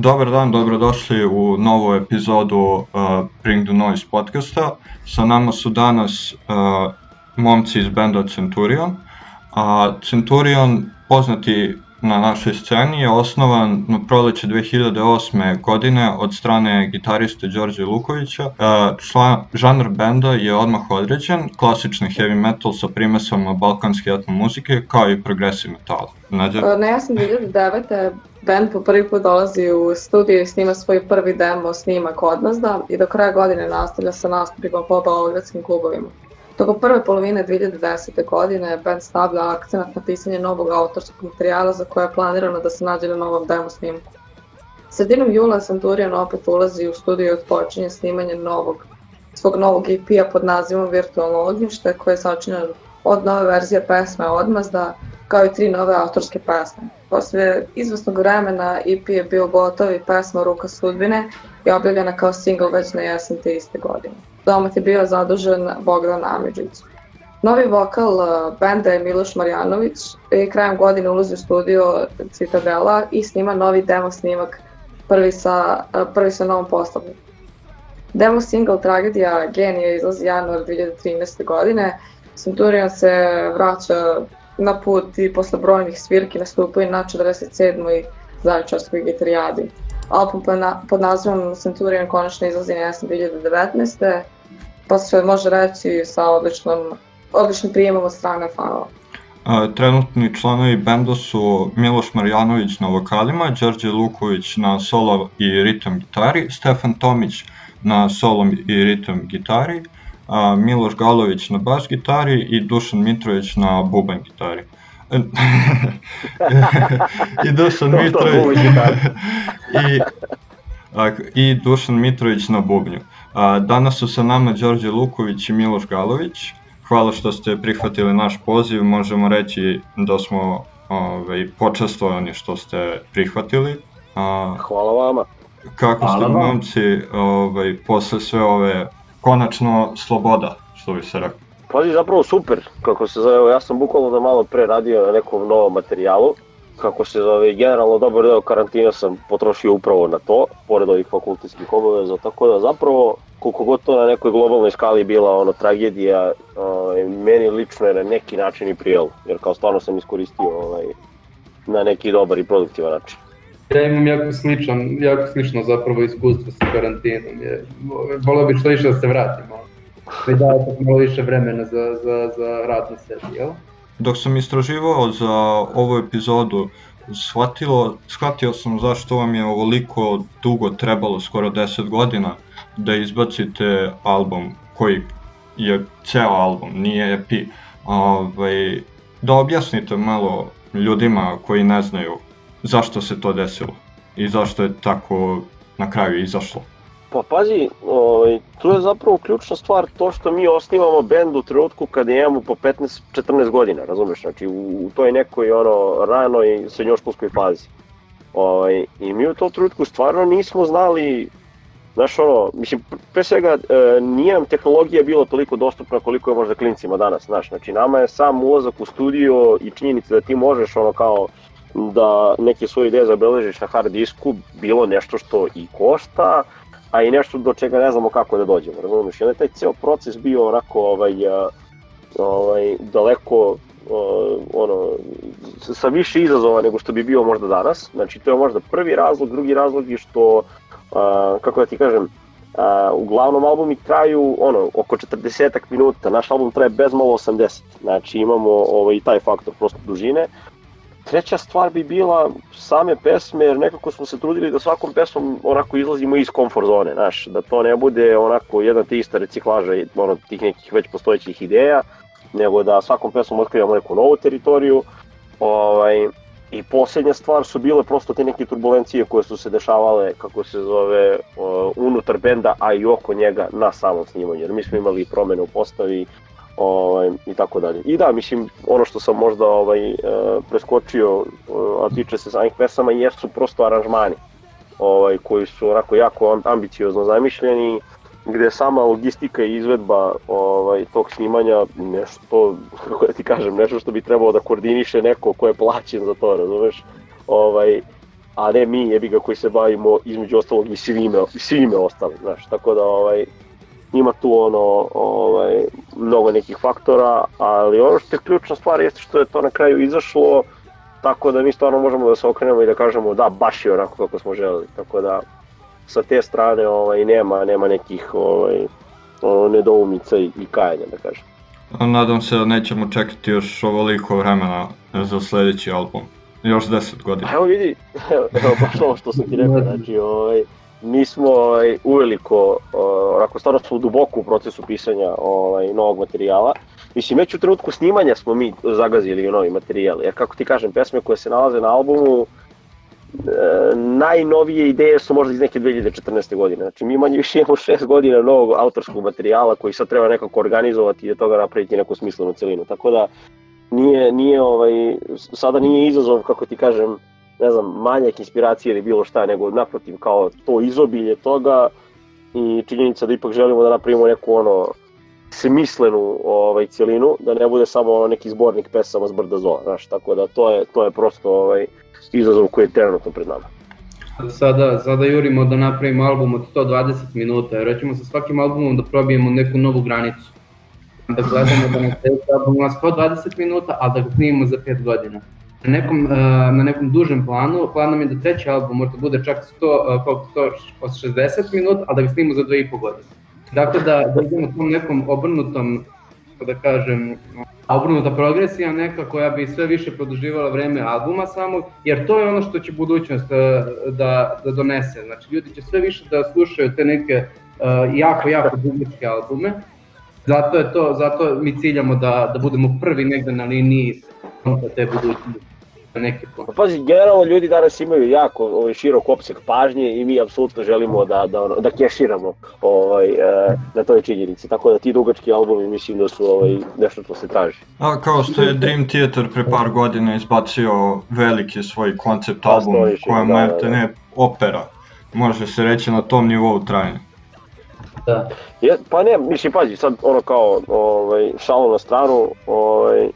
Dobar dan, dobrodošli u novu epizodu uh, Bring the Noise podcasta. Sa nama su danas uh, momci iz benda Centurion. A Centurion, poznati na našoj sceni, je osnovan na proleće 2008. godine od strane gitariste Đorđe Lukovića. Uh, član, žanr benda je odmah određen, klasični heavy metal sa primesama balkanske etno muzike, kao i progressive metal. Nađe? Uh, ne, ja sam 2009 band po prvi put dolazi u studiju i snima svoj prvi demo snimak odmazda i do kraja godine nastavlja sa nastupima po beogradskim klubovima. Toko prve polovine 2010. godine band stavlja akcent na pisanje novog autorskog materijala za koje je planirano da se nađe na novom demo snimku. Sredinom jula Centurion opet ulazi u studiju i odpočinje snimanje novog, svog novog EP-a pod nazivom Virtualno ognjište koje je sačinjeno od nove verzije pesme Odmazda kao i tri nove autorske pesme. Posle izvesnog vremena EP je bio gotov i pesma Ruka sudbine je objavljena kao single već na jesen te iste godine. Domat je bio zadužen Bogdan Amidžić. Novi vokal uh, benda je Miloš Marjanović i krajem godine ulazi u studio Citadela i snima novi demo snimak prvi sa, uh, prvi sa novom postavljom. Demo single Tragedija Genija izlazi januar 2013. godine. Centurion se vraća na put i posle brojnih svirki nastupaju na 47. zavičarskoj gitarijadi. Album pod nazivom Centurion konačno izlazi na jesen 2019. Pa se može reći sa odličnom, odličnim prijemom od strane fanova. Trenutni članovi benda su Miloš Marjanović na vokalima, Đorđe Luković na solo i ritam gitari, Stefan Tomić na solo i ritam gitari, Miloš Galović na bas gitari i Dušan Mitrović na bubanj gitari. I Dušan Mitrović i, i Dušan Mitrović na bubnju. A, danas su sa nama Đorđe Luković i Miloš Galović. Hvala što ste prihvatili naš poziv, možemo reći da smo ovaj, počestovani što ste prihvatili. A, Hvala vama. Kako Hvala ste momci ovaj, posle sve ove konačno sloboda, što bi se rekao. Pazi, zapravo super, kako se zove, ja sam bukvalno da malo pre radio na nekom novom materijalu, kako se zove, generalno dobar deo karantina sam potrošio upravo na to, pored ovih fakultetskih obaveza, tako da zapravo koliko god to na nekoj globalnoj skali bila ono tragedija, ovaj, meni lično je na neki način i prijelo, jer kao stvarno sam iskoristio ovaj, na neki dobar i produktivan način. Ja imam jako sličan, jako slično zapravo iskustvo sa karantinom. Je, volio bih što više da se vratimo. Da daje malo više vremena za, za, za rad na sebi, jel? Dok sam istraživao za ovu epizodu, shvatilo, shvatio sam zašto vam je ovoliko dugo trebalo, skoro 10 godina, da izbacite album koji je ceo album, nije EP. Ovaj, da objasnite malo ljudima koji ne znaju zašto se to desilo i zašto je tako na kraju izašlo? Pa pazi, ovaj, tu je zapravo ključna stvar to što mi osnivamo bend u trenutku kada imamo po 15-14 godina, razumeš, znači u, u toj nekoj ono ranoj srednjoškolskoj fazi. Ovaj, I mi u tom trenutku stvarno nismo znali, znaš ono, mislim, pre svega e, nije nam tehnologija bila toliko dostupna koliko je možda klincima danas, znaš, znači nama je sam ulazak u studio i činjenica da ti možeš ono kao da neke svoje ideje zabeležiš na hard disku bilo nešto što i košta, a i nešto do čega ne znamo kako da dođemo, razumiješ? I onda je taj ceo proces bio onako ovaj, ovaj, daleko ono, sa više izazova nego što bi bio možda danas. Znači, to je možda prvi razlog, drugi razlog je što, uh, kako da ti kažem, uh, uglavnom albumi traju ono, oko 40 minuta, naš album traje bez malo 80, znači imamo ovaj, taj faktor prosto dužine, Treća stvar bi bila same pesme, jer nekako smo se trudili da svakom pesmom onako izlazimo iz komfort zone, znaš, da to ne bude onako jedna te ista reciklaža ono, tih nekih već postojećih ideja, nego da svakom pesmom otkrivamo neku novu teritoriju. Ovaj, I poslednja stvar su bile prosto te neke turbulencije koje su se dešavale, kako se zove, unutar benda, a i oko njega na samom snimanju. Jer mi smo imali promene u postavi, ovaj, i tako dalje. I da, mislim, ono što sam možda ovaj, e, preskočio, e, a tiče se samih pesama, jesu prosto aranžmani ovaj, koji su onako jako ambiciozno zamišljeni, gde sama logistika i izvedba ovaj, tog snimanja nešto, kako da ti kažem, nešto što bi trebalo da koordiniše neko ko je plaćen za to, razumeš? Ovaj, a ne mi jebi ga koji se bavimo između ostalog i svime, svime ostali, znaš, tako da ovaj, ima tu ono, ovaj, mnogo nekih faktora, ali ono što je ključna stvar jeste što je to na kraju izašlo, tako da mi stvarno možemo da se okrenemo i da kažemo da, baš je onako kako smo želeli, tako da sa te strane ovaj, nema, nema nekih ovaj, nedoumica i, i kajanja, da kažem. Nadam se da nećemo čekati još ovoliko vremena za sledeći album. Još 10 godina. Evo vidi, evo baš ovo što sam ti rekao, znači ovaj, mi smo ovaj, uveliko, onako stvarno smo duboko u procesu pisanja ovaj, novog materijala. Mislim, već u trenutku snimanja smo mi zagazili novi materijal, jer kako ti kažem, pesme koje se nalaze na albumu, e, najnovije ideje su možda iz neke 2014. godine. Znači mi manje više imamo 6 godina novog autorskog materijala koji sad treba nekako organizovati i od toga napraviti neku smislenu celinu. Tako da nije, nije ovaj, sada nije izazov, kako ti kažem, ne znam, manjak inspiracije ili bilo šta, nego naprotiv kao to izobilje toga i činjenica da ipak želimo da napravimo neku ono smislenu ovaj celinu, da ne bude samo neki zbornik pesama s brda zla, znaš, tako da to je to je prosto ovaj izazov koji je trenutno pred nama. Sada, sada jurimo da napravimo album od 120 minuta, jer ćemo sa svakim albumom da probijemo neku novu granicu. Da gledamo da na album ima 120 minuta, a da ga snimimo za 5 godina na nekom, uh, na nekom dužem planu, plan nam je da treći album možda bude čak 100, uh, koliko to, 60 minuta, a da ga snimimo za 2,5 godine. Dakle, da, da idemo tom nekom obrnutom, da kažem, obrnuta progresija neka koja bi sve više produživala vreme albuma samog, jer to je ono što će budućnost uh, da, da donese. Znači, ljudi će sve više da slušaju te neke uh, jako, jako dugačke albume, zato je to, zato mi ciljamo da, da budemo prvi negde na liniji te budućnosti neki plan. Pa pazi, generalno ljudi danas imaju jako ovaj, širok opseg pažnje i mi apsolutno želimo da, da, ono, da keširamo ovaj, e, na toj činjenici. Tako da ti dugački albumi mislim da su ovaj, nešto što se traži. A kao što je Dream Theater pre par godina izbacio veliki svoj koncept album koja da, je da, da. ne opera. Može se reći na tom nivou trajanja. Da. Je, pa ne, mislim, pazi, sad ono kao ovaj, šalo na stranu, ovaj,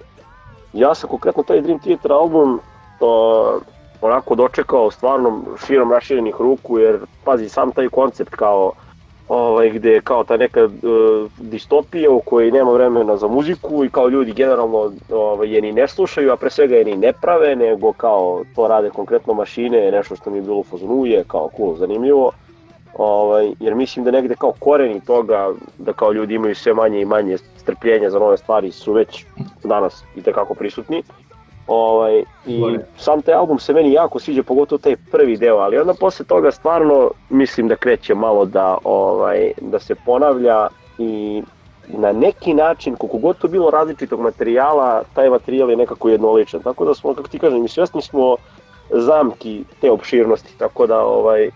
ja sam konkretno taj Dream Theater album uh, onako dočekao stvarno širom raširenih ruku, jer pazi, sam taj koncept kao ovaj, gde je kao ta neka uh, distopija u kojoj nema vremena za muziku i kao ljudi generalno ovaj, je ni ne slušaju, a pre svega je ni ne prave, nego kao to rade konkretno mašine, nešto što mi je bilo u fazonu, je kao cool, zanimljivo. Ovaj, jer mislim da negde kao koreni toga da kao ljudi imaju sve manje i manje strpljenja za nove stvari su već danas i tekako prisutni. Ovaj, I sam taj album se meni jako sviđa, pogotovo taj prvi deo, ali onda posle toga stvarno mislim da kreće malo da, ovaj, da se ponavlja i na neki način, koliko god to bilo različitog materijala, taj materijal je nekako jednoličan. Tako da smo, kako ti kažem, mi svesni smo zamki te opširnosti, tako da ovaj,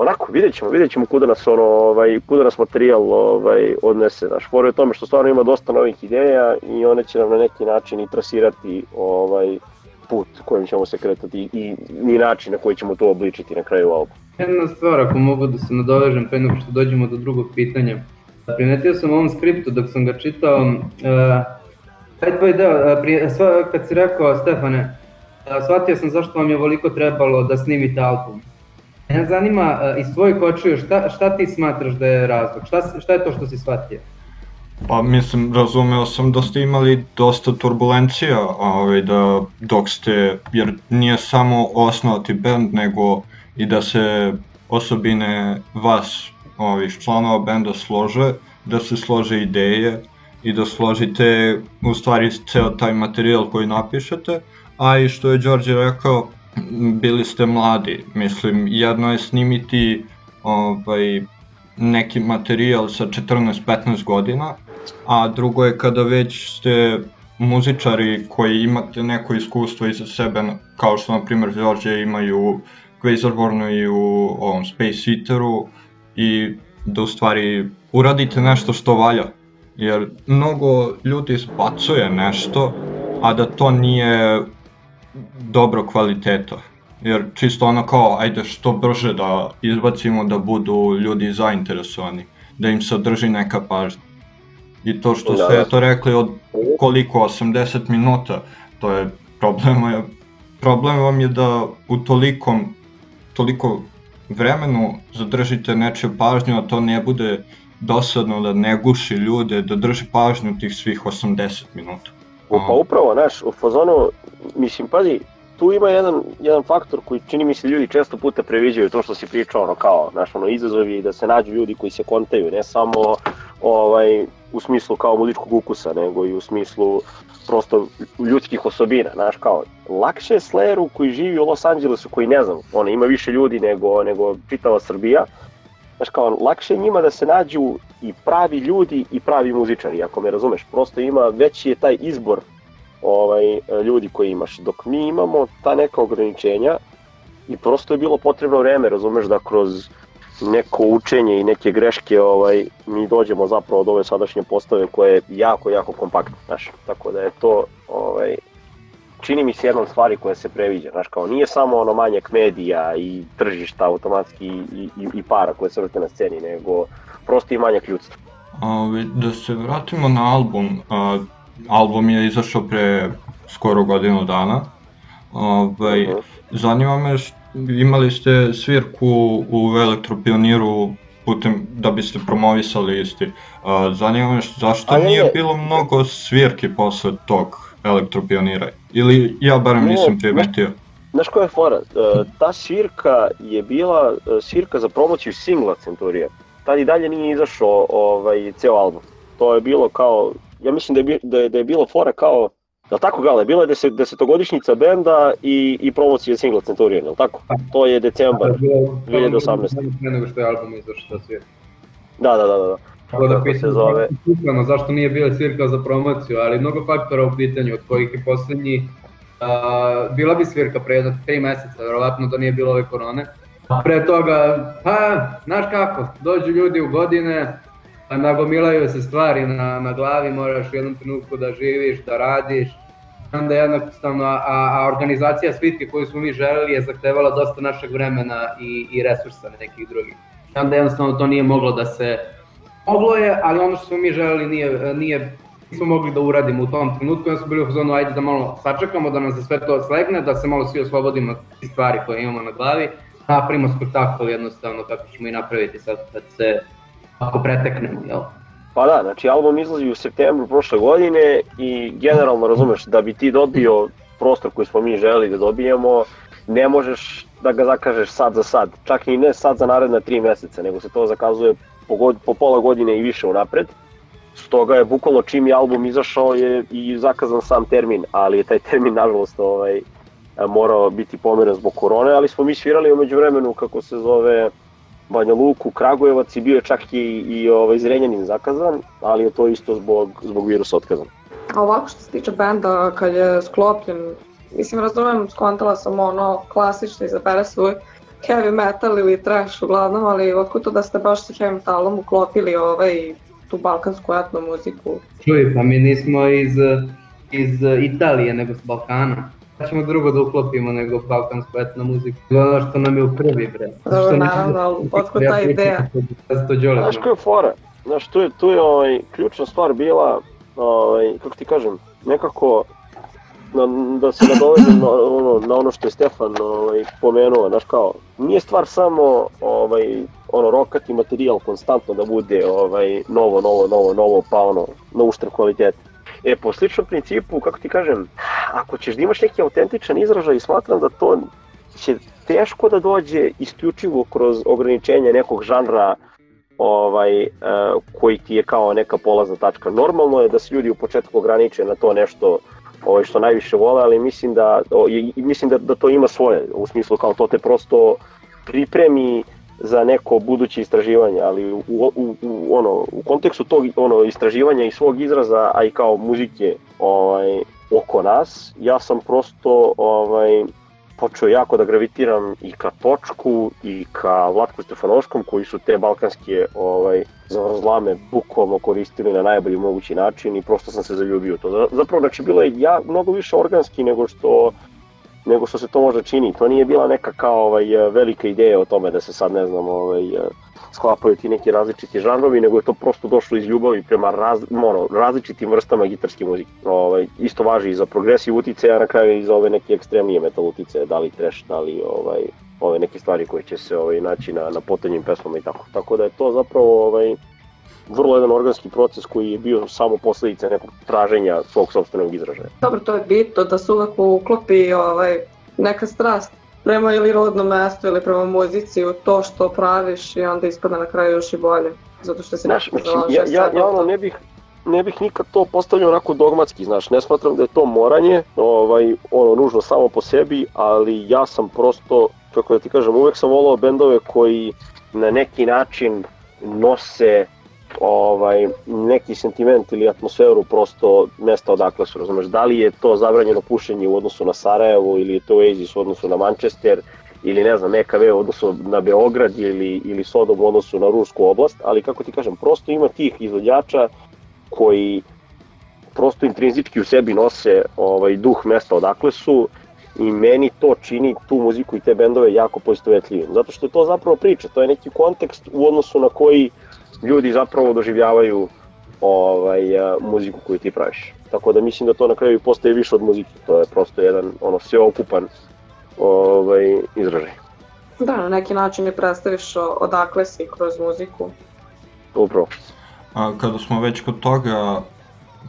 onako, vidjet ćemo, vidjet ćemo kuda nas, ono, ovaj, kuda nas materijal ovaj, odnese. Znaš, fora je tome što stvarno ima dosta novih ideja i one će nam na neki način i trasirati ovaj, put kojim ćemo se kretati i, i način na koji ćemo to obličiti na kraju albumu. Jedna stvar, ako mogu da se nadovežem pre nego što dođemo do drugog pitanja. Primetio sam u ovom skriptu dok sam ga čitao, uh, taj tvoj deo, uh, prije, sva, kad si rekao Stefane, uh, shvatio sam zašto vam je voliko trebalo da snimite album. Mene zanima uh, iz tvojih očiju šta, šta ti smatraš da je razlog? Šta, šta je to što si shvatio? Pa mislim, razumeo sam da ste imali dosta turbulencija ovaj, da, dok ste, jer nije samo osnovati band, nego i da se osobine vas, ovih članova benda slože, da se slože ideje i da složite u stvari ceo taj materijal koji napišete, a i što je Đorđe rekao, bili ste mladi, mislim, jedno je snimiti ovaj, neki materijal sa 14-15 godina, a drugo je kada već ste muzičari koji imate neko iskustvo iza sebe, kao što na primjer George imaju Quasarbornu i u ovom Space Eateru i da u stvari uradite nešto što valja. Jer mnogo ljudi izbacuje nešto, a da to nije dobro kvaliteta. Jer čisto ono kao, ajde što brže da izbacimo da budu ljudi zainteresovani, da im sadrži neka pažnja. I to što da, ste da. to rekli od koliko, 80 minuta, to je problem, je, problem vam je da u tolikom toliko vremenu zadržite nečiju pažnju, a to ne bude dosadno da ne guši ljude, da drži pažnju tih svih 80 minuta. Pa upravo, znaš, u fazonu, mislim, pazi, tu ima jedan, jedan faktor koji čini mi se ljudi često puta previđaju to što si pričao, ono kao, znaš, ono, izazovi da se nađu ljudi koji se kontaju, ne samo ovaj, u smislu kao muzičkog ukusa, nego i u smislu prosto ljudskih osobina, znaš, kao, lakše je Slayeru koji živi u Los Angelesu, koji ne znam, ono, ima više ljudi nego, nego čitava Srbija, znaš, kao, lakše je njima da se nađu i pravi ljudi i pravi muzičari, ako me razumeš, prosto ima, veći je taj izbor ovaj, ljudi koji imaš, dok mi imamo ta neka ograničenja i prosto je bilo potrebno vreme, razumeš, da kroz neko učenje i neke greške ovaj, mi dođemo zapravo do ove sadašnje postave koje je jako, jako kompaktno, znaš, tako da je to ovaj, čini mi se jedna od stvari koja se previđa, znaš, kao nije samo ono manjak medija i tržišta automatski i, i, i para koje se vrte na sceni, nego prosto i manjak ljudstva. A, da se vratimo na album, a, album je izašao pre skoro godinu dana. Ovaj, uh -huh. Zanima me, imali ste svirku u Elektropioniru putem da biste promovisali isti. Zanima me zašto Ali nije je... bilo mnogo svirki posle tog Elektropionira? Ili ja barem ne, nisam primetio. Znaš koja je fora? E, ta svirka je bila e, svirka za promociju singla Centurija. Tad i dalje nije izašao ovaj, ceo album. To je bilo kao ja mislim da je, da je, da je bilo fora kao Da tako gale, bila je deset, desetogodišnjica benda i, i promocija singla Centurion, je tako? To je decembar 2018. Pre nego što je album izašao da svijet. Da, da, da, da. Tako da pitam, se zove... Uprano, zašto nije bila svirka za promociju, ali mnogo faktora u pitanju, od kojih je poslednji, uh, bila bi svirka pre jedno tri meseca, verovatno da nije bilo ove korone. Pre toga, pa, znaš kako, dođu ljudi u godine, Pa nagomilaju se stvari na, na glavi, moraš u jednom trenutku da živiš, da radiš, onda jednostavno, a, a organizacija svitke koju smo mi želeli je zahtevala dosta našeg vremena i, i resursa nekih drugih. Onda jednostavno to nije moglo da se, moglo je, ali ono što smo mi želeli nije, nije nismo mogli da uradimo u tom trenutku, onda smo bili u zonu ajde da malo sačekamo, da nam se sve to slegne, da se malo svi oslobodimo od stvari koje imamo na glavi, napravimo spektakl jednostavno kako ćemo i napraviti sad kad se ako preteknemo, jel? Pa da, znači album izlazi u septembru prošle godine i generalno razumeš da bi ti dobio prostor koji smo mi želi da dobijemo, ne možeš da ga zakažeš sad za sad, čak i ne sad za naredna tri meseca, nego se to zakazuje po, god, po pola godine i više unapred. Stoga je bukvalno čim je album izašao je i zakazan sam termin, ali je taj termin nažalost ovaj, morao biti pomeren zbog korone, ali smo mi svirali umeđu vremenu kako se zove Banja Luku, Kragujevac i bio je čak i, i ovaj, Zrenjanin zakazan, ali je to isto zbog, zbog virusa otkazan. A ovako što se tiče benda, kad je sklopljen, mislim, razumem, skontala sam ono klasično, izabere svoj heavy metal ili trash uglavnom, ali otkud to da ste baš sa heavy metalom uklopili ovaj, tu balkansku etno muziku? Čuj, pa mi nismo iz, iz Italije, nego s Balkana ćemo drugo da uklopimo nego balkansku etno muziku. Ono što nam je u prvi, bre. Dobro, naravno, ali otkud ta ideja? Znaš koja je fora? Znaš, tu je, tu je ovaj, ključna stvar bila, ovaj, kako ti kažem, nekako na, da se nadovežem na, ono, na ono što je Stefan ovaj, pomenuo, znaš kao, nije stvar samo ovaj, ono, rokati materijal konstantno da bude ovaj, novo, novo, novo, novo, pa ono, na uštrb kvaliteta E, po sličnom principu, kako ti kažem, ako ćeš da imaš neki autentičan izražaj, smatram da to će teško da dođe isključivo kroz ograničenje nekog žanra ovaj, uh, koji ti je kao neka polazna tačka. Normalno je da se ljudi u početku ograniče na to nešto ovaj, što najviše vole, ali mislim da, o, mislim da, da to ima svoje, u smislu kao to te prosto pripremi za neko buduće istraživanje, ali u, u, u, ono, u kontekstu tog ono, istraživanja i svog izraza, a i kao muzike ovaj, oko nas, ja sam prosto ovaj, počeo jako da gravitiram i ka Točku i ka Vlatku Stefanovskom koji su te balkanske ovaj, zavrzlame bukvalno koristili na najbolji mogući način i prosto sam se zaljubio to. Zapravo znači bilo je ja mnogo više organski nego što nego što se to možda čini. To nije bila neka kao ovaj, velika ideja o tome da se sad, ne znam, ovaj, sklapaju ti neki različiti žanrovi, nego je to prosto došlo iz ljubavi prema raz, ono, različitim vrstama gitarske muzike. Ovaj, isto važi i za progresiv utice, a na kraju i za ove neke ekstremnije metal utice, da li trash, da li ovaj, ove neke stvari koje će se ovaj, naći na, na potanjim pesmama i tako. Tako da je to zapravo ovaj, vrlo jedan organski proces koji je bio samo posledica nekog traženja svog sobstvenog izražaja. Dobro, to je bitno da se uvek uklopi ovaj, neka strast prema ili rodnom mestu ili prema muzici u to što praviš i onda ispada na kraju još i bolje. Zato što se Znaš, mislim, ja, ja, ja ono ne bih, ne bih nikad to postavljao onako dogmatski, znaš, ne smatram da je to moranje, ovaj, ono, nužno samo po sebi, ali ja sam prosto, kako da ti kažem, uvek sam volao bendove koji na neki način nose ovaj, neki sentiment ili atmosferu prosto mesta odakle su, razumeš, da li je to zabranjeno pušenje u odnosu na Sarajevo ili je to Oasis u odnosu na Manchester ili ne znam, EKV u odnosu na Beograd ili, ili Sodom u odnosu na Rusku oblast, ali kako ti kažem, prosto ima tih izvođača koji prosto intrinzički u sebi nose ovaj duh mesta odakle su i meni to čini tu muziku i te bendove jako poistovetljivim. Zato što je to zapravo priča, to je neki kontekst u odnosu na koji ljudi zapravo doživljavaju ovaj, muziku koju ti praviš. Tako da mislim da to na kraju postaje više od muzike, to je prosto jedan ono sveokupan ovaj, izražaj. Da, na neki način je predstaviš odakle si kroz muziku. Upravo. A, kada smo već kod toga,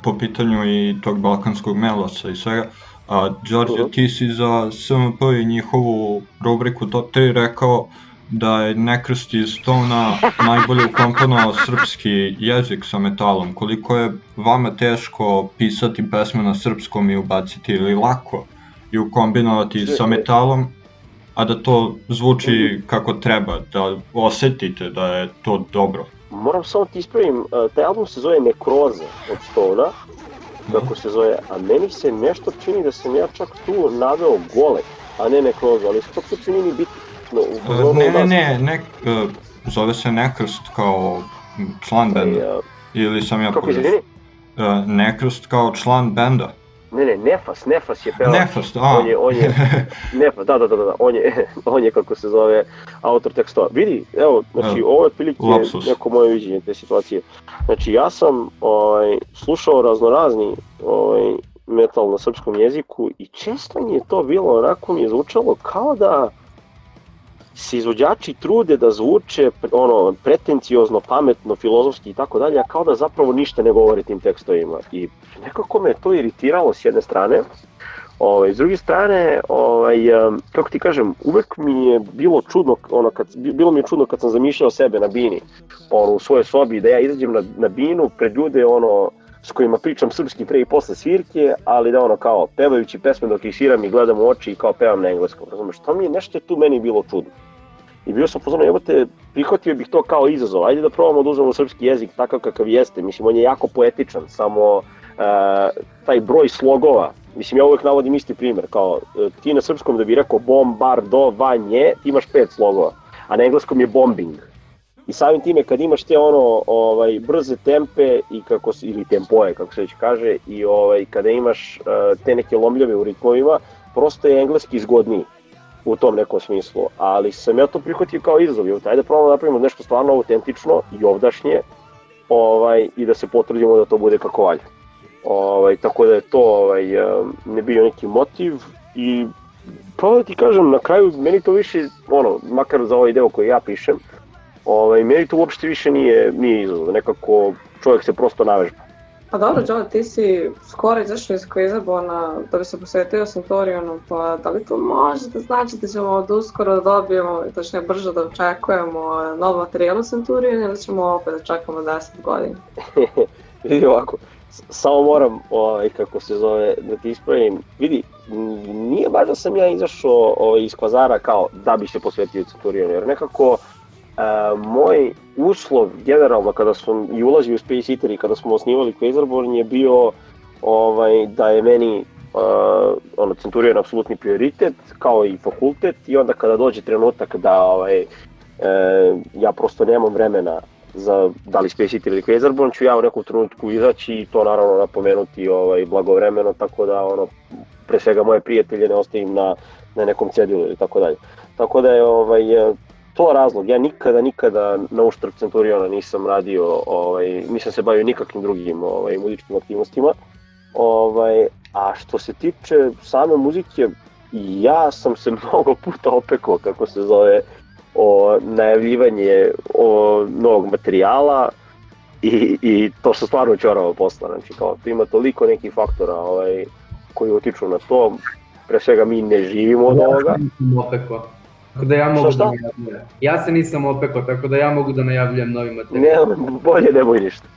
po pitanju i tog balkanskog melosa i svega, a, Đorđe, uh -huh. ti si za SMP i njihovu rubriku Top 3 rekao da je Nekrst iz Stona najbolje ukomponovao srpski jezik sa metalom. Koliko je vama teško pisati pesme na srpskom i ubaciti ili lako i ukombinovati sa metalom, a da to zvuči kako treba, da osetite da je to dobro? Moram samo ti ispravim, taj album se zove Nekroze od Stona, kako se zove, a meni se nešto čini da sam ja čak tu naveo gole, a ne Nekroze, ali to uopće nije ni bitno No, ne, ne, ne, ne, uh, zove se Nekrst kao član benda. Ili sam ja Kako izvini? Uh, Nekrst kao član benda. Ne, ne, Nefas, Nefas je pevao. Nefas, a. On je, on je, Nefas, da, da, da, da, on je, on je kako se zove, autor tekstova. Vidi, evo, znači, ovo je otprilike neko moje viđenje te situacije. Znači, ja sam ovaj, slušao raznorazni ovaj, metal na srpskom jeziku i često mi je to bilo, onako mi je zvučalo kao da se izvođači trude da zvuče ono pretenciozno, pametno, filozofski i tako dalje, kao da zapravo ništa ne govore tim tekstovima. I nekako me to iritiralo s jedne strane, Ovaj, s druge strane, ovaj, kako ti kažem, uvek mi je bilo čudno, ono, kad, bilo mi je čudno kad sam zamišljao sebe na bini, ono, u svojoj sobi, da ja izađem na, na binu pred ljude, ono, s kojima pričam srpski pre i posle svirke, ali da ono kao pevajući pesme dok ih sviram i gledam u oči i kao pevam na engleskom, razumeš, to mi je nešto tu meni bilo čudno. I bio sam pozorno, te, prihvatio bih to kao izazov, ajde da probamo da uzmemo srpski jezik takav kakav jeste, mislim, on je jako poetičan, samo uh, taj broj slogova, mislim, ja uvek navodim isti primer, kao uh, ti na srpskom da bi rekao bombardovanje, ti imaš pet slogova, a na engleskom je bombing. I samim time kad imaš te ono ovaj brze tempe i kako ili tempoje kako se već kaže i ovaj kada imaš uh, te neke lomljave u ritmovima, prosto je engleski zgodniji u tom nekom smislu, ali sam ja to prihvatio kao izazov, evo, ajde probamo da napravimo nešto stvarno autentično i ovdašnje, ovaj, i da se potrudimo da to bude kako valja. Ovaj, tako da je to ovaj, ne bio neki motiv i pravo da ti kažem, na kraju meni to više, ono, makar za ovaj deo koji ja pišem, ovaj, meni to uopšte više nije, nije izazov, nekako čovjek se prosto navežba. Pa dobro, Joe, ti si skoro izašao iz Quizabona da bi se posvetio Centurionu, pa da li to može da znači da ćemo od uskoro da dobijemo, točnije brže da očekujemo nov materijal u Centurion ili ćemo opet da čekamo 10 godina? vidi ovako, samo moram, ovaj, kako se zove, da ti ispravim, vidi, nije baš da sam ja izašao ovaj, iz Kvazara kao da bi se posvetio Centurionu, jer nekako moj uslov generalno kada sam i ulazio u Space Eater i kada smo osnivali Quasarborn je bio ovaj, da je meni uh, ono, Centurion apsolutni prioritet kao i fakultet i onda kada dođe trenutak da ovaj, uh, ja prosto nemam vremena za da li Space Eater ili Quasarborn ću ja u nekom trenutku izaći i to naravno napomenuti ovaj, blagovremeno tako da ono, pre svega moje prijatelje ne ostavim na, na nekom cedilu ili tako dalje. Tako da je ovaj, to razlog. Ja nikada, nikada na uštrb Centuriona nisam radio, ovaj, nisam se bavio nikakvim drugim ovaj, muzičkim aktivnostima. Ovaj, a što se tiče same muzike, ja sam se mnogo puta opekao, kako se zove, o najavljivanje o novog materijala i, i to se stvarno čorava posla, znači kao tu ima toliko nekih faktora ovaj, koji utiču na to, pre svega mi ne živimo od ovoga. Ja nisam opekao. Tako da ja mogu Šta, šta? da najavljujem. Ja se nisam opekao, tako da ja mogu da najavljujem novi materijal. Ne, bolje nemoj ništa.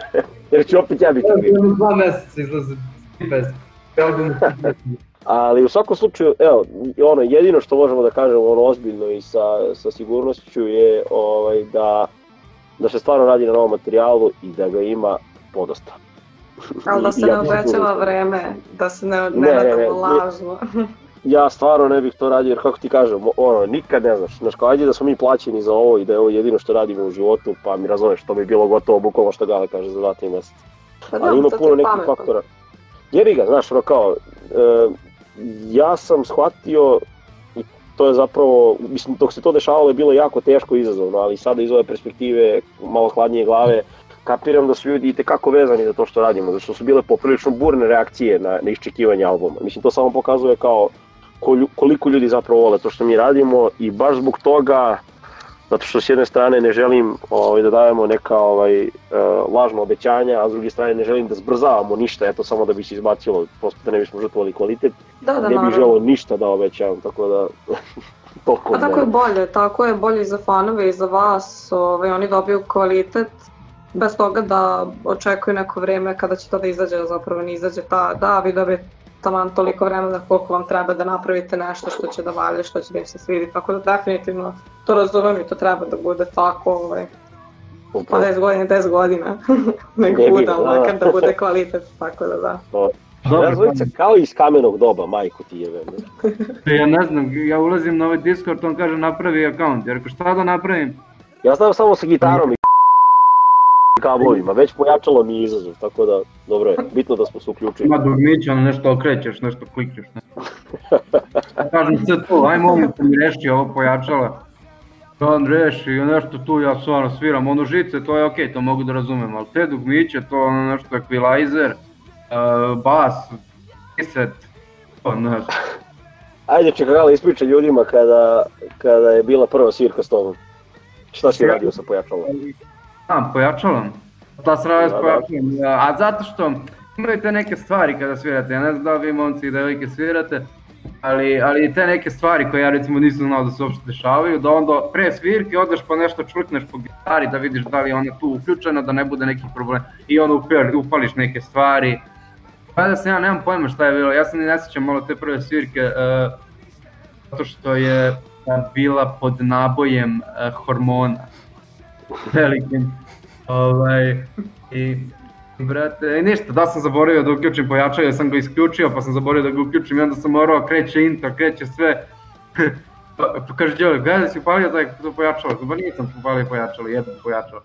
Jer ću opet ja biti kriv. Evo, dva meseca izlaze bez. Ali u svakom slučaju, evo, ono, jedino što možemo da kažemo ono ozbiljno i sa, sa sigurnošću je ovaj, da, da se stvarno radi na novom materijalu i da ga ima podosta. Ali da se ne ja obećava vreme, da se ne, ne, Ne, ne, ne, nadamo ne. lažno. Ja stvarno ne bih to radio jer kako ti kažem, ono, nikad ne znaš, znaš kao ajde da smo mi plaćeni za ovo i da je ovo jedino što radimo u životu, pa mi razumeš, to bi bilo gotovo bukvalno što Gale kaže za dva, tri meseca. Pa da, ali ima puno nekih pametno. faktora. Jebi ga, znaš, ono kao, e, ja sam shvatio, i to je zapravo, mislim, dok se to dešavalo je bilo jako teško i izazovno, ali sada iz ove perspektive, malo hladnije glave, kapiram da su ljudi i tekako vezani za to što radimo, zato što su bile poprilično burne reakcije na, na iščekivanje albuma. Mislim, to samo pokazuje kao koliko ljudi zapravo vole to što mi radimo i baš zbog toga, zato što s jedne strane ne želim ovaj, da dajemo neka ovaj, uh, lažna obećanja, a s druge strane ne želim da zbrzavamo ništa, eto samo da bi se izbacilo, prosto da ne bismo žrtvovali kvalitet, Da, da, ne bih želeo ništa da obećavam, tako da toliko A tako je bolje, tako je bolje i za fanove i za vas, ovaj, oni dobiju kvalitet bez toga da očekuju neko vreme kada će to da izađe, zapravo ne izađe ta, da, vi dobijete taman toliko vremena koliko vam treba da napravite nešto što će da valje, što će da im se svidi, tako da definitivno to razumem i to treba da bude tako, ovaj, pa Upravo. 10 godina, 10 godina, nek Ne ali da. makar da bude kvalitet, tako da da. Dobro, Razvojica kao iz kamenog doba, majku ti je Ja ne znam, ja ulazim na ovaj Discord, on kaže napravi akaunt, ja rekao šta da napravim? Ja znam samo sa gitarom i kablovima, već pojačalo mi izazov, tako da dobro je, bitno da smo se uključili. Ima dugmića, ono nešto okrećeš, nešto klikneš. Ne. Kažem sve tu, aj molim te mi reši ovo pojačala. On reši nešto tu, ja stvarno sviram, ono žice, to je okej, to mogu da razumem, ali te dugmiće, to ono nešto equalizer, uh, bas, reset, to ne znam. Ajde, čekaj, Gala, ispriča ljudima kada, kada je bila prva svirka s tobom. Šta si radio sa pojačalom? Da, pojačalam. Ta srava s Da, da. pojačalam. A zato što imaju te neke stvari kada svirate, ja ne znam da vi momci i devojke svirate, ali, ali te neke stvari koje ja recimo nisam znao da se uopšte dešavaju, da onda pre svirke odeš pa nešto čvrkneš po gitari da vidiš da li je ona tu uključena, da ne bude nekih problema i onda upali- upališ neke stvari. Pa da sam ja nemam pojma šta je bilo, ja sam ni ne sjećam malo te prve svirke, uh, zato što je bila pod nabojem uh, hormona velikim. Ovaj, i, brate, i ništa, da sam zaboravio da uključim pojačalo, ja sam ga isključio, pa sam zaboravio da ga uključim i onda sam morao, kreće intro, kreće sve. pa, pa kaže Đole, gledaj da si upalio taj to pojačalo, ba nisam upalio pojačalo, jedno pojačalo.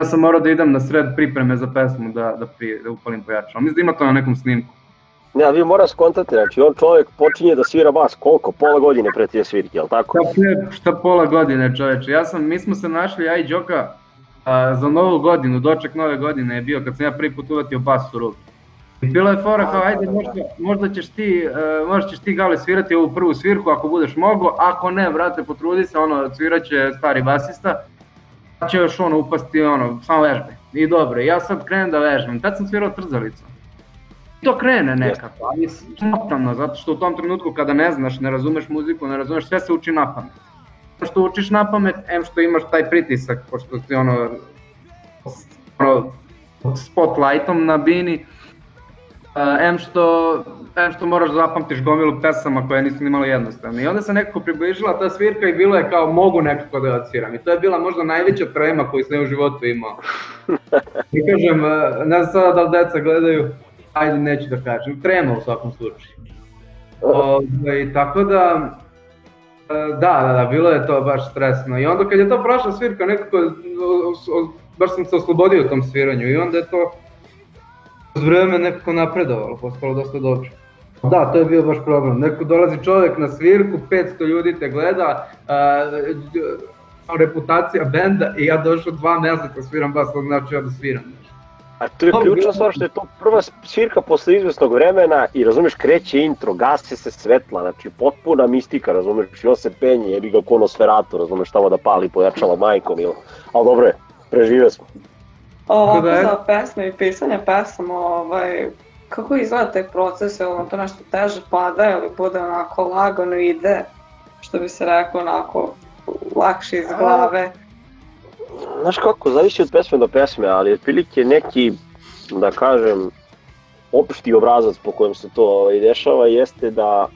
Ja sam morao da idem na sred pripreme za pesmu da, da, pri, da upalim pojačalo. Mislim da ima to na nekom snimku. Ne, vi mora skontati, znači on čovjek počinje da svira bas koliko? Pola godine pre te svirke, jel tako? Šta, pre, šta pola godine čoveče, ja sam, mi smo se našli, ja i Đoka, a, za novu godinu, doček nove godine je bio kad sam ja prvi put uvatio bas u ruku. I bila je fora kao, ajde, možda, možda ćeš ti, uh, možda ćeš ti Gale svirati ovu prvu svirku ako budeš mogao, ako ne, brate, potrudi se, ono, svirat će stari basista, pa će još ono upasti, ono, samo vežbe. I dobro, ja sad krenem da vežbam, tad sam svirao trzalicu. To krene nekako, ali spontano, zato što u tom trenutku kada ne znaš, ne razumeš muziku, ne razumeš, sve se uči na pamet. Što učiš na pamet, em što imaš taj pritisak, pošto si ono, ono spotlightom na bini, Uh, em što, em što moraš da zapamtiš gomilu pesama koje nisu ni malo jednostavne. I onda se nekako približila ta svirka i bilo je kao mogu nekako da odsviram. I to je bila možda najveća trema koju sam u životu imao. I kažem, uh, ne znam sada da li deca gledaju, ajde neću da kažem, trema u svakom slučaju. Ove, tako da, uh, da, da, da, bilo je to baš stresno. I onda kad je to prošla svirka, nekako, baš sam se oslobodio u tom sviranju i onda je to uz vreme nekako napredovalo, postalo dosta dobro. Da, to je bio baš problem. Neko dolazi čovjek na svirku, 500 ljudi te gleda, uh, reputacija benda i ja došao dva meseca sviram bas, znači ja da sviram. A to je ključna stvar što je to prva svirka posle izvesnog vremena i razumeš kreće intro, gase se svetla, znači potpuna mistika, razumeš, i on se penje, jebi ga kono sferatu, razumeš, tamo da pali pojačala majkom, ili, ali dobro je, prežive smo. Ovako Da je- za pesme i pisanje pesama, ovaj, kako izgleda taj proces, je li to nešto teže pada ili bude onako lagano ide, što bi se rekao onako lakše iz glave. Znaš kako, zavisi od pesme do pesme, ali otprilike neki, da kažem, opšti obrazac po kojem se to ovaj, dešava jeste da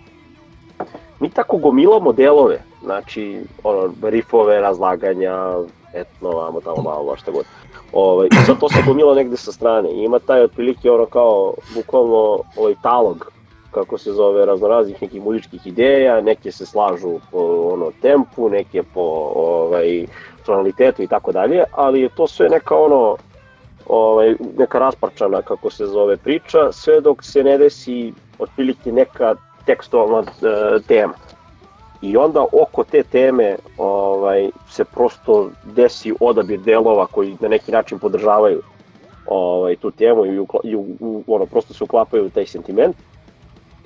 mi tako gomilamo delove, znači ono, rifove, razlaganja, etno, vamo tamo malo, šta god. Ovaj, sad to se gomila negde sa strane. I ima taj otprilike ono kao, bukvalno ovaj talog, kako se zove, raznoraznih nekih muzičkih ideja, neke se slažu po ono tempu, neke po ovaj, tonalitetu i tako dalje, ali to sve neka ono ovaj, neka rasparčana kako se zove priča, sve dok se ne desi otprilike neka tekstualna e, tema. I onda oko te teme ovaj, se prosto desi odabir delova koji na neki način podržavaju ovaj, tu temu i, ukla, i u, u, ono, prosto se uklapaju u taj sentiment.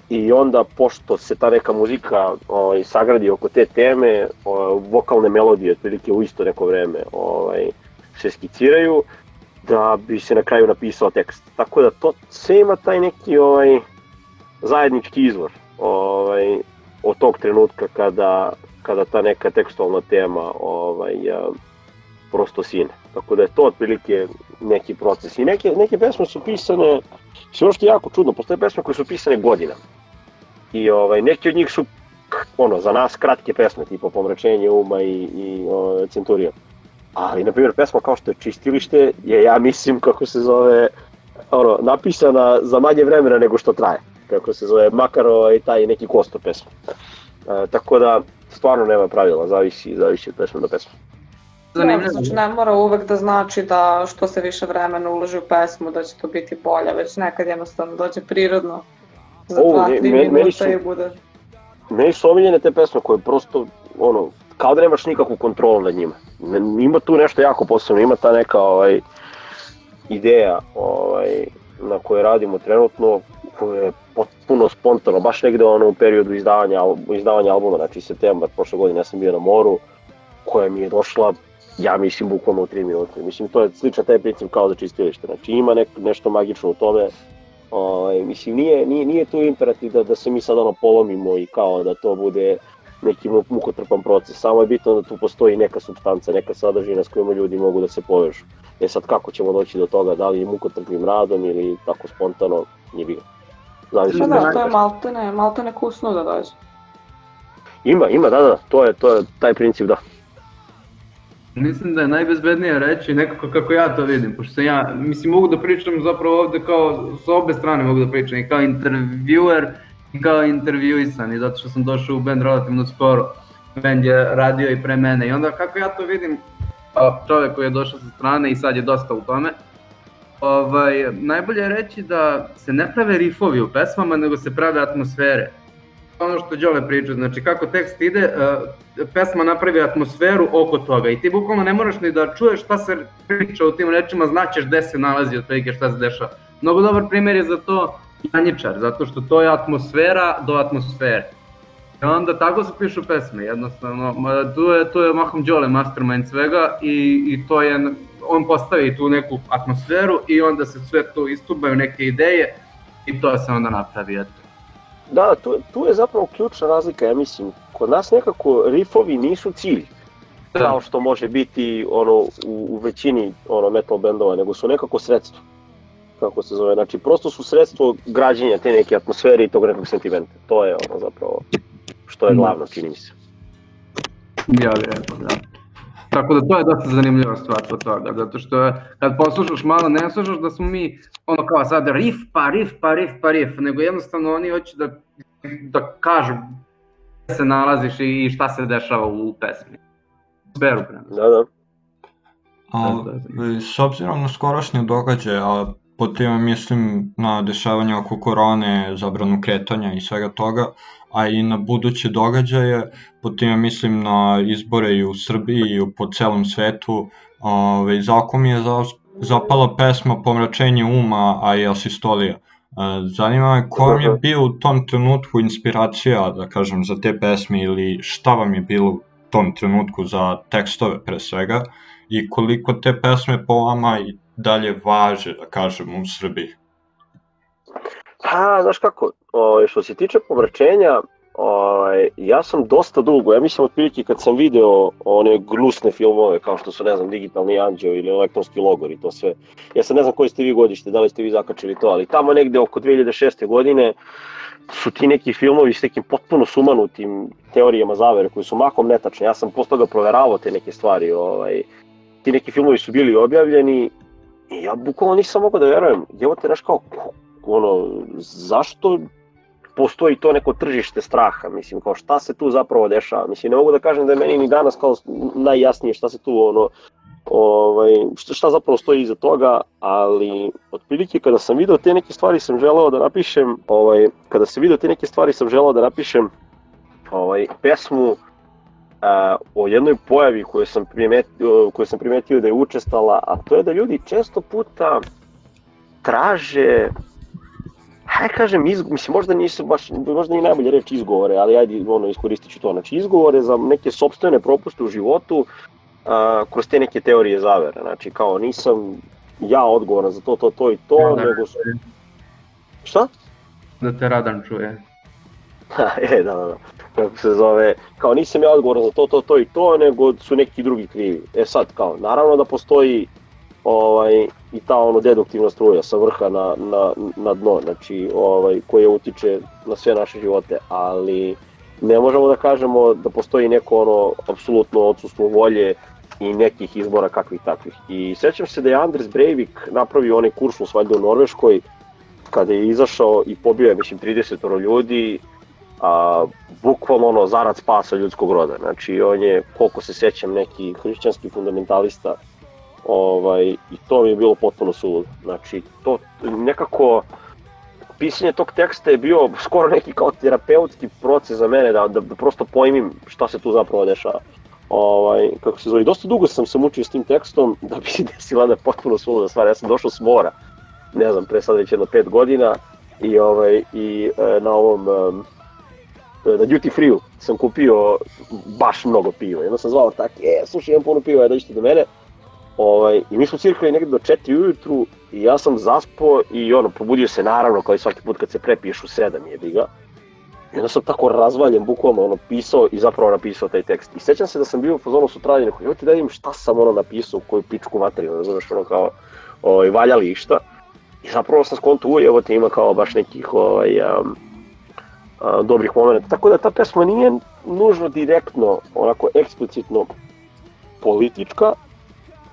I onda, pošto se ta neka muzika ovaj, sagradi oko te teme, ovaj, vokalne melodije, otprilike u isto neko vreme, ovaj, se skiciraju, da bi se na kraju napisao tekst. Tako da to sve ima taj neki ovaj, zajednički izvor ovaj, od tog trenutka kada, kada ta neka tekstualna tema ovaj, prosto sine. Tako da je to otprilike neki proces. I neke, neke pesme su pisane, sve ono što je jako čudno, postoje pesme koje su pisane godinama. I ovaj, neki od njih su ono, za nas kratke pesme, tipa Pomračenje uma i, i o, Centurion. Ali, na primjer, pesma kao što je Čistilište je, ja mislim, kako se zove, ono, napisana za manje vremena nego što traje. Kako se zove, makar ovaj, taj neki kostor pesma. E, tako da, stvarno nema pravila, zavisi, zavisi od pesme do pesme. Zanimljivo. Znači ne mora uvek da znači da što se više vremena uloži u pesmu da će to biti bolje, već nekad jednostavno dođe prirodno za O, 2-3 me- me- minuta i bude... Meni su omiljene te pesme koje prosto, ono, kao da nemaš nikakvu kontrolu nad njima. Ima tu nešto jako posebno, ima ta neka ovaj, ideja ovaj, na kojoj radimo trenutno, koja je potpuno spontano, baš negde ono u periodu izdavanja, izdavanja albuma, znači septembar prošle godine ja sam bio na moru, koja mi je došla, ja mislim, bukvalno u 3 minute. Mislim, to je sličan taj princip kao za čistilište. Znači, ima nek, nešto magično u tome, Ovaj, mislim, nije, nije, nije tu imperativ da, da se mi sad ono polomimo i kao da to bude neki mu- mukotrpan proces. Samo je bitno da tu postoji neka substanca, neka sadržina s kojima ljudi mogu da se povežu. E sad kako ćemo doći do toga, da li je mukotrpnim radom ili tako spontano, nije bilo. Zavisi da, toga. to je maltene, maltene kusno da dođe. Ima, ima, da, da, to je, to je taj princip, da. Mislim da je najbezbednije reći nekako kako ja to vidim, pošto sam ja, mislim mogu da pričam zapravo ovde kao, s obe strane mogu da pričam, i kao intervjuer i kao intervjuisan, i zato što sam došao u band relativno skoro, band je radio i pre mene, i onda kako ja to vidim, kao čovjek koji je došao sa strane i sad je dosta u tome, ovaj, najbolje je reći da se ne prave rifovi u pesmama, nego se prave atmosfere ono što Đole priča, znači kako tekst ide, uh, pesma napravi atmosferu oko toga i ti bukvalno ne moraš ni da čuješ šta se priča u tim rečima, znaćeš gde se nalazi otprilike šta se dešava. Mnogo dobar primjer je za to Janjičar, zato što to je atmosfera do atmosfere. I onda tako se pišu pesme, jednostavno, tu je, tu je mahom Đole mastermind svega i, i to je, on postavi tu neku atmosferu i onda se sve tu istubaju neke ideje i to se onda napravi, eto. Da, tu, tu je zapravo ključna razlika, ja mislim. Kod nas nekako rifovi nisu cilj, kao što može biti ono u, u većini ono metal bendova, nego su nekako sredstvo. Kako se zove, znači prosto su sredstvo građenja te neke atmosfere i tog nekog sentimenta. To je ono zapravo što je Da. glavno, čini mi se. Ja bih rekao, da. Tako da to je dosta zanimljiva stvar od toga, zato što kad poslušaš malo, ne slušaš da smo mi ono kao sad riff pa riff pa riff pa riff, nego jednostavno oni hoće da, da kažu gde se nalaziš i šta se dešava u pesmi. Sferu prema. Da, da. A, s obzirom na skorašnje događaje, a po time mislim na dešavanje oko korone, zabranu kretanja i svega toga, a i na buduće događaje, po time mislim na izbore i u Srbiji i po celom svetu, ove, za oko mi je za, zapala pesma Pomračenje uma, a i Asistolija. Zanima me ko vam je bio u tom trenutku inspiracija, da kažem, za te pesme ili šta vam je bilo u tom trenutku za tekstove pre svega i koliko te pesme po vama i dalje važe, da kažem, u Srbiji? Pa, znaš kako, o, što se tiče pomračenja, Ovaj, ja sam dosta dugo, ja mislim otprilike kad sam video one gnusne filmove kao što su, ne znam, Digitalni anđeo ili Elektronski logor i to sve. Ja sam ne znam koji ste vi godište, da li ste vi zakačili to, ali tamo negde oko 2006. godine su ti neki filmovi s nekim potpuno sumanutim teorijama zavere koji su makom netačne. Ja sam posle toga proveravao te neke stvari. Ovaj, ti neki filmovi su bili objavljeni i ja bukvalno nisam mogao da verujem. Evo te, znaš kao, ono, zašto postoji to neko tržište straha, mislim, kao šta se tu zapravo dešava, mislim, ne mogu da kažem da je meni ni danas kao najjasnije šta se tu, ono, ovaj, šta, šta zapravo stoji iza toga, ali otprilike kada sam video te neke stvari sam želeo da napišem, ovaj, kada sam video te neke stvari sam želeo da napišem ovaj, pesmu uh, o jednoj pojavi koju sam, primetio, koju sam primetio da je učestala, a to je da ljudi često puta traže hajde kažem, iz, mislim, možda nisu baš, možda i najbolje reč izgovore, ali ajde, ono, iskoristit ću to. Znači, izgovore za neke sobstvene propuste u životu a, kroz te neke teorije zavere. Znači, kao, nisam ja odgovoran za to, to, to i to, Radan nego su... Šta? Da te Radan čuje. e, da, da, da. Kako se zove, kao nisam ja odgovoran za to, to, to i to, nego su neki drugi krivi. E sad, kao, naravno da postoji ovaj, i ta ono deduktivna struja sa vrha na, na, na dno, znači ovaj, koja utiče na sve naše živote, ali ne možemo da kažemo da postoji neko ono apsolutno odsustvo volje i nekih izbora kakvih takvih. I sećam se da je Andres Breivik napravio onaj kursus valjda u Norveškoj, kada je izašao i pobio je, mislim, 30 ljudi, a, bukvalno ono zarad spasa ljudskog roda. Znači, on je, koliko se sećam, neki hrišćanski fundamentalista ovaj, i to mi je bilo potpuno suludo. Znači, to nekako, pisanje tog teksta je bio skoro neki kao terapeutski proces za mene, da, da, da prosto pojmim šta se tu zapravo dešava. Ovaj, kako se zove, dosta dugo sam se mučio s tim tekstom da bi se desila da potpuno suluda stvar. Ja sam došao s mora, ne znam, pre sad već jedno pet godina i, ovaj, i e, na ovom um, na duty free sam kupio baš mnogo piva. Jedno sam zvao tako, e, slušaj, imam puno piva, dođite do mene. Ovaj, I mi smo cirkali negde do 4 ujutru i ja sam zaspao i ono, probudio se naravno kao i svaki put kad se prepiješ u 7 je biga. I onda sam tako razvaljen, bukvalno ono, pisao i zapravo napisao taj tekst. I sećam se da sam bio u fazonu sutra i rekao, ti da vidim šta sam ono napisao, koju pičku materiju, znaš, ono kao, ovaj, valjali išta. I zapravo sam skonto, uj, evo te ima kao baš nekih ovaj, um, a, dobrih momenta. Tako da ta pesma nije nužno direktno, onako eksplicitno politička,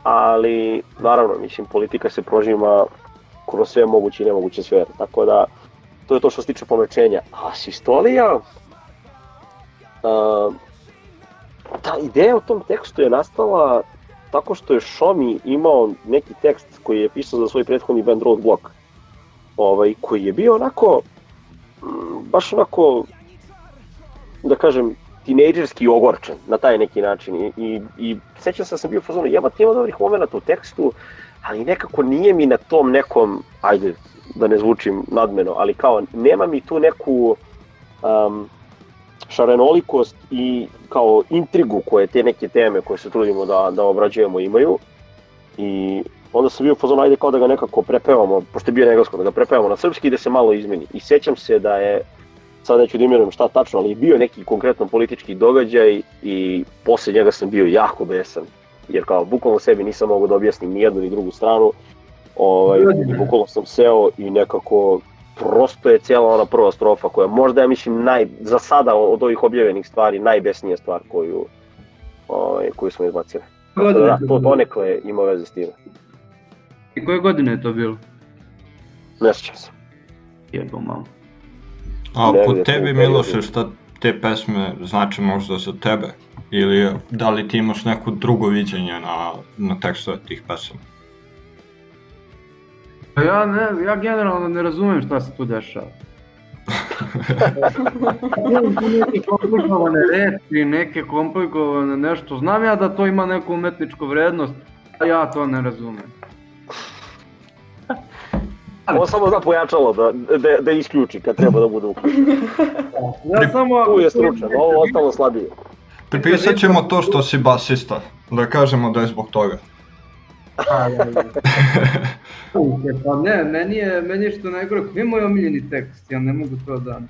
ali naravno, mislim, politika se prožima kroz sve moguće i nemoguće sfere, tako da to je to što se tiče pomečenja. A sistolija, a, ta ideja u tom tekstu je nastala tako što je Šomi imao neki tekst koji je pisao za svoj prethodni band Roadblock, ovaj, koji je bio onako, baš onako, da kažem, tinejdžerski ogorčen na taj neki način i, i, i sećam se da sam bio fazonu, jebate ima dobrih momenta u tekstu, ali nekako nije mi na tom nekom, ajde da ne zvučim nadmeno, ali kao nema mi tu neku um, šarenolikost i kao intrigu koje te neke teme koje se trudimo da, da obrađujemo imaju i onda sam bio u fazonu, ajde kao da ga nekako prepevamo, pošto je bio na engleskom, da ga prepevamo na srpski i da se malo izmeni. I sećam se da je sad neću da imenujem šta tačno, ali bio neki konkretno politički događaj i posle njega sam bio jako besan, jer kao bukvalno sebi nisam mogao da objasnim ni jednu ni drugu stranu, ovaj, bukvalno sam seo i nekako prosto je cijela ona prva strofa koja možda ja mislim naj, za sada od ovih objavljenih stvari najbesnija stvar koju, ovaj, koju smo izbacili. Tako da, to donekle ima veze s time. I koje godine je to bilo? Ne sjećam se. Jebo malo. A Ne, po ne, tebi, Miloše, šta te pesme znači možda za tebe? Ili da li ti imaš neko drugo viđenje na, na tekstove tih pesama? Pa ja, ne, ja generalno ne razumem šta se tu dešava. neke komplikovane reči, neke komplikovane nešto. Znam ja da to ima neku umetničku vrednost, a ja to ne razumem. On samo zna pojačalo da, da, da isključi kad treba da bude uključen. Ja samo... Tu je stručan, ovo ostalo slabije. Pripisat ćemo to što si basista, da kažemo da je zbog toga. A, da, da. Pa ne, meni je, meni je što najgore, koji je moj omiljeni tekst, ja ne mogu to da...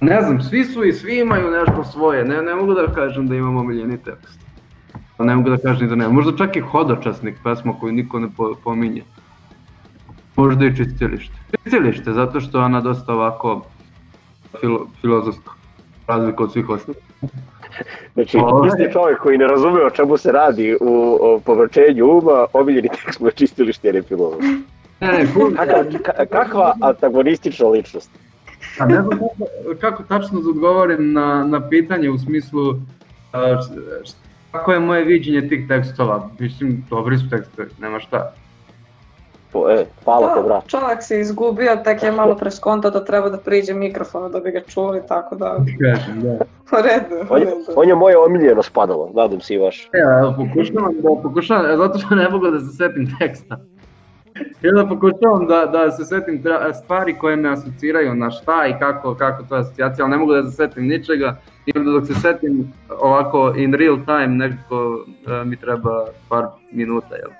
Ne znam, svi su i svi imaju nešto svoje, ne, ne mogu da kažem da imam omiljeni tekst. Ne mogu da kažem da ne, možda čak i hodočasnik pesma koju niko ne po, pominje. Možda i čistilište. Čistilište, zato što je ona dosta ovako filo, filozofska, razlika od svih ostalih. Znači, Ovo je- isti čovjek koji ne razume o čemu se radi u o, povrćenju uma, omiljeni tekst mu je čistili štjeri filozof. Ne, ne, cool. Kaka, ka, kakva antagonistična ličnost. A ne znam kako, kako tačno da odgovorim na, na pitanje u smislu kako je moje viđenje tih tekstova. Mislim, dobri su tekstovi, nema šta. Po, e, hvala te, Da, brat. čovjek se izgubio, tek je malo preskontao da treba da priđe mikrofonu da bi ga čuli, tako da Kažem, da. u redu. On, je- on je moje omiljeno spadalo, nadam se i vaš. Ja, pokušavam da, pokušavam, e, zato što ne mogu da se setim teksta. I onda pokušavam da, da se setim tra- stvari koje me asociraju na šta i kako, kako to je asocijacija, ali ne mogu da se setim ničega. I onda dok se setim ovako in real time, nekako e, mi treba par minuta, jel?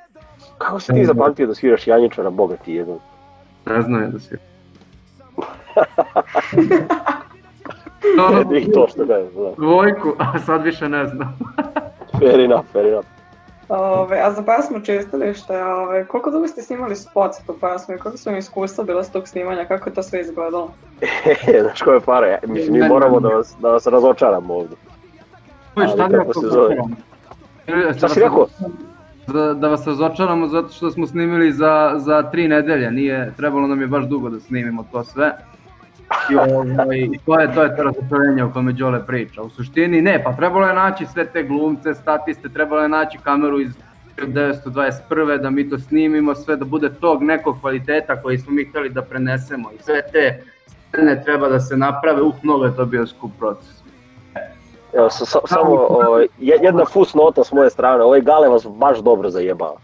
Kako si ti zapamtio da sviraš Janjičara, boga ti jedan? Ne znam je da si. ono, I to što ga je, da. dvojku, a sad više ne znam. Fair enough, fair enough. Ove, a za pesmu čistilište, ove, koliko dugo ste snimali spot za tu pesmu i kako su vam iskustva bila s tog snimanja, kako je to sve izgledalo? Znaš koje pare, ja, mislim, mi Ne, moramo ne. da vas, da vas razočaramo ovdje. Oj, šta Ali da kako se zove? Šta si da rekao? Da, da vas razočaramo zato što smo snimili za, za tri nedelje, nije, trebalo nam je baš dugo da snimimo to sve. I ovaj, to je to je to razočarenje o kome Đole priča. U suštini ne, pa trebalo je naći sve te glumce, statiste, trebalo je naći kameru iz 1921. da mi to snimimo, sve da bude tog nekog kvaliteta koji smo mi hteli da prenesemo i sve te scene treba da se naprave, uh, mnogo je to bio skup proces. Evo, sa, sa, samo o, je- jedna fus nota s moje strane, ovaj Gale vas baš dobro zajebava.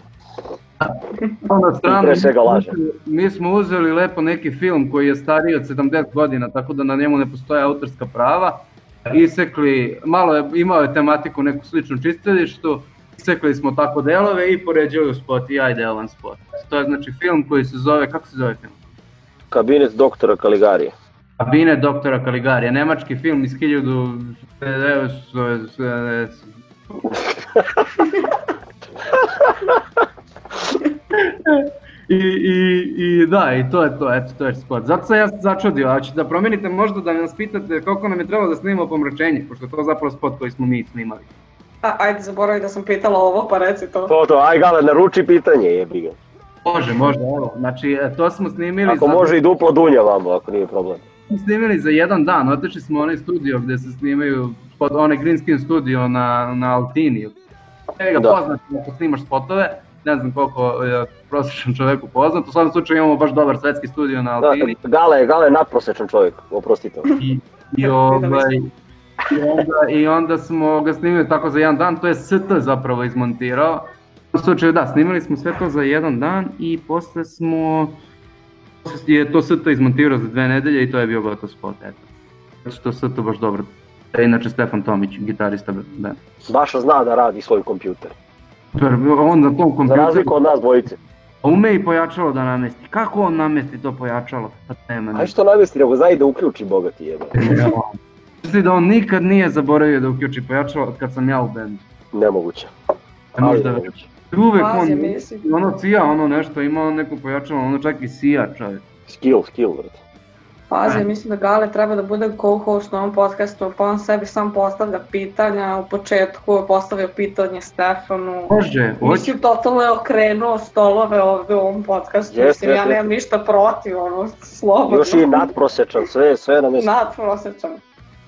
Na stranu, pre svega laže. mi smo uzeli lepo neki film koji je stariji od 70 godina, tako da na njemu ne postoje autorska prava. Isekli, malo je, imao je tematiku neku sličnu čistilištu, isekli smo tako delove i poređali u spot i ajde vam spot. To je znači film koji se zove, kako se zove film? Kabinet doktora Kaligarije. Kabine doktora Kaligarija, nemački film iz 1970. I, i, I da, i to je to, eto, to je spot. Zato sam ja začudio, a ćete da promenite možda da nas pitate koliko nam je trebalo da snimamo pomračenje, pošto je to zapravo spot koji smo mi snimali. A, ajde, zaboravi da sam pitala ovo, pa reci to. To, to, aj Gale, naruči pitanje, jebi ga. Može, može, evo. Znači, e, to smo snimili Ako za, može i duplo dunja vamo, ako nije problem. Smo snimili za jedan dan, otišli smo u onaj studio gde se snimaju, pod onaj green screen studio na, na Altini. Njega Da. poznat ako snimaš spotove, ne znam koliko je prosječan čoveku poznat, u svakom slučaju imamo baš dobar svetski studio na Da, Altini. Gale, Gale je nadprosečan čovjek, oprostite. I, i, ovaj, i, onda, I onda smo ga snimili tako za jedan dan, to je ST zapravo izmontirao. U slučaju da, snimili smo sve to za jedan dan i posle smo je to ST izmontirao za dve nedelje i to je bio gotov spot, eto. Znači to ST baš dobro. E, inače Stefan Tomić, gitarista benda. Baša zna da radi svoj kompjuter. Super, on na tom Za kompjuteru razliku od nas dvojice. ume i pojačalo da namesti. Kako on namesti to pojačalo? Pa nema. Aj što namesti, nego zna i da uključi boga ti jebe. Misli da on nikad nije zaboravio da uključi pojačalo od kad sam ja u bendu. Nemoguće. Ne možda nemoguće. Uvek on, mislim. ono cija, ono nešto, ima on neko pojačalo, ono čak i sija čovjek. Skill, skill, brate. Pazi, mislim da Gale treba da bude co-host na ovom podcastu, pa on sebi sam postavlja pitanja, u početku je postavio pitanje Stefanu. Može, hoće. Mislim, totalno je okrenuo stolove ovde u ovom podcastu, Jest, mislim, ja jest, nemam ništa protiv, ono, slobodno. Još i nadprosečan, sve, sve na mjestu. Nadprosečan.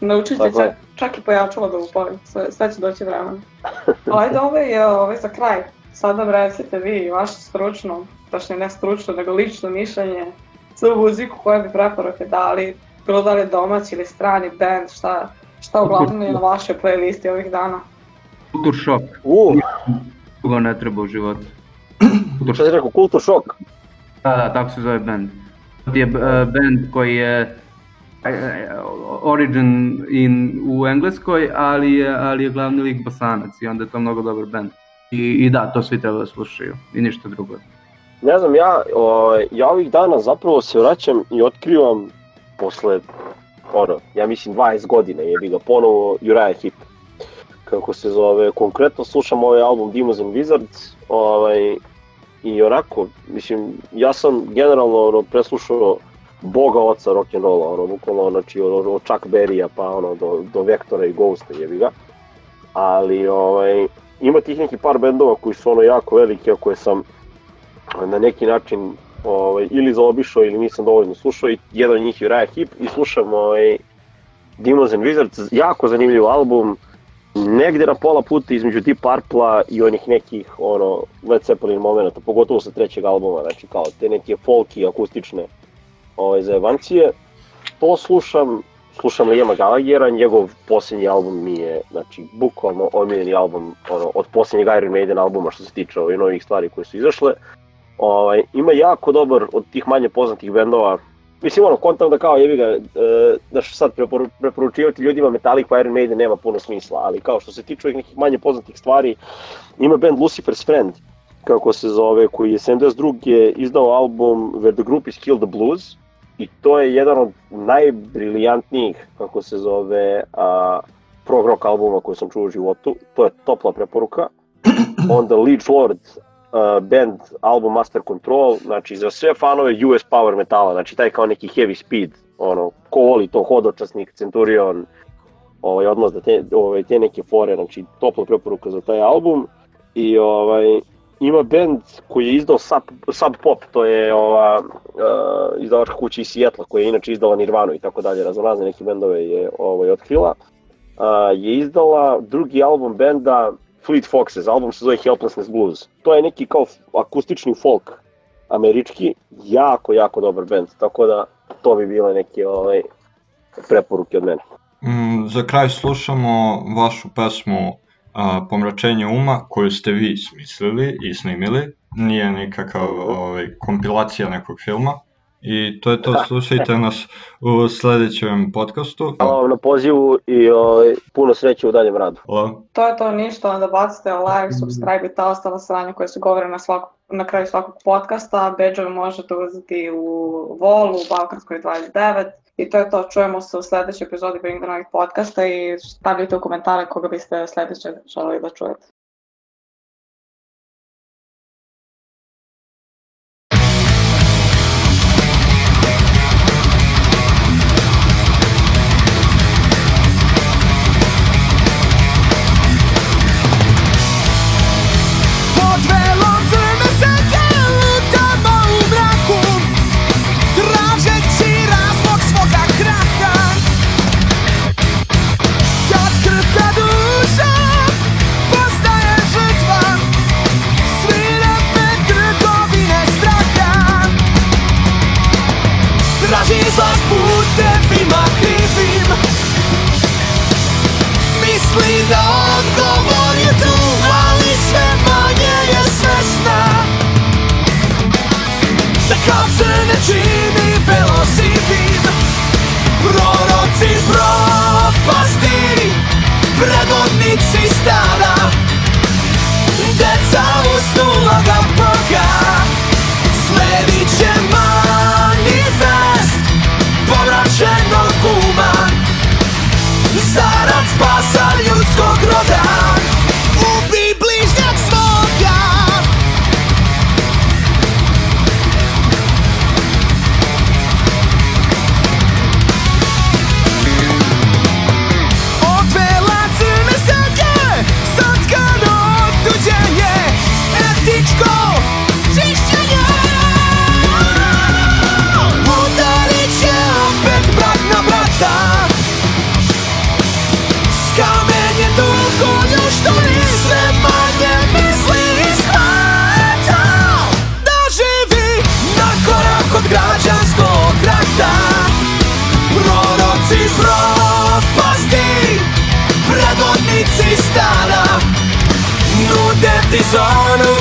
Naučit će čak, je. čak i pojačalo da upali, sve, sve će doći vremena. Ajde, ovaj je ovaj za kraj. Sad nam recite vi vaše stručno, tačnije ne stručno, nego lično mišljenje za muziku koju bi preporuke dali, bilo da li domaći ili strani band, šta, šta uglavnom je na vašoj playlisti ovih dana. Kultur šok, U, koga ne treba u životu. Kultur šok. rekao, kultur šok. Da, da, tako se zove band. To je uh, band koji je uh, origin in, u Engleskoj, ali je, ali je glavni lik bosanac i onda je to mnogo dobar band. I, I da, to svi treba da slušaju. I ništa drugo. Ne znam, ja, o, ja ovih dana zapravo se vraćam i otkrivam posle, ono, ja mislim 20 godina je bi ga ponovo Uriah Heep kako se zove, konkretno slušam ovaj album Demons and Wizards, ovaj, i onako, mislim, ja sam generalno ono, preslušao boga oca rock'n'rolla, ono, bukvalno, znači, od, od Chuck Berrya pa ono, do, do Vektora i Ghosta jebi ga, ali ovaj, ima tih neki par bendova koji su ono jako veliki, a koje sam na neki način ovaj, ili zaobišao ili nisam dovoljno slušao i jedan od njih je Uriah Heep i slušam ovaj, Demons and Wizards, jako zanimljiv album, negde na pola puta između Deep Purple-a i onih nekih ono, Led Zeppelin momenta, pogotovo sa trećeg albuma, znači kao te neke folki, akustične ovaj, zajebancije. To slušam, slušam Liama Gallaghera, njegov posljednji album mi je, znači, bukvalno omiljeni album ono, od posljednjeg Iron Maiden albuma što se tiče ovih novih stvari koje su izašle. Ovaj, ima jako dobar od tih manje poznatih bendova, Mislim, ono, kontam da kao, jebi ga, da što sad preporu, preporučivati ljudima Metallica pa Iron Maiden nema puno smisla, ali kao što se tiče ovih nekih manje poznatih stvari, ima band Lucifer's Friend, kako se zove, koji je 72. izdao album Where the Group is Killed the Blues, i to je jedan od najbriljantnijih, kako se zove, a, prog rock albuma koji sam čuo u životu, to je topla preporuka. Onda Leech Lord, uh, band album Master Control, znači za sve fanove US Power metala, znači taj kao neki heavy speed, ono, ko voli to, hodočasnik, Centurion, ovaj, odmah da te, ovaj, te neke fore, znači topla preporuka za taj album i ovaj, ima band koji je izdao Sub, Sub Pop, to je ova uh, izdavačka kuća iz Sijetla koja je inače izdala Nirvanu i tako dalje, raznorazne neke bendove je ovaj, otkrila. Uh, je izdala drugi album benda Fleet Foxes, album se zove Helplessness Blues. To je neki kao akustični folk američki, jako, jako dobar band, tako da to bi bile neke ovaj, preporuke od mene. Mm, za kraj slušamo vašu pesmu a, Pomračenje uma koju ste vi smislili i snimili. Nije nikakav ovaj, kompilacija nekog filma. I to je to, slušajte nas u sledećem podcastu. Hvala vam na pozivu i o, puno sreće u daljem radu. Hvala. To je to ništa, onda bacite like, subscribe i ta ostala sranja koje se govore na, svako, na kraju svakog podcasta. Badge možete uzeti u Volu, u Balkanskoj 29. I to je to, čujemo se u sledećoj epizodi Bring the Night podcasta i stavljajte u komentare koga biste sledeće želeli da čujete. Misli da Nude ti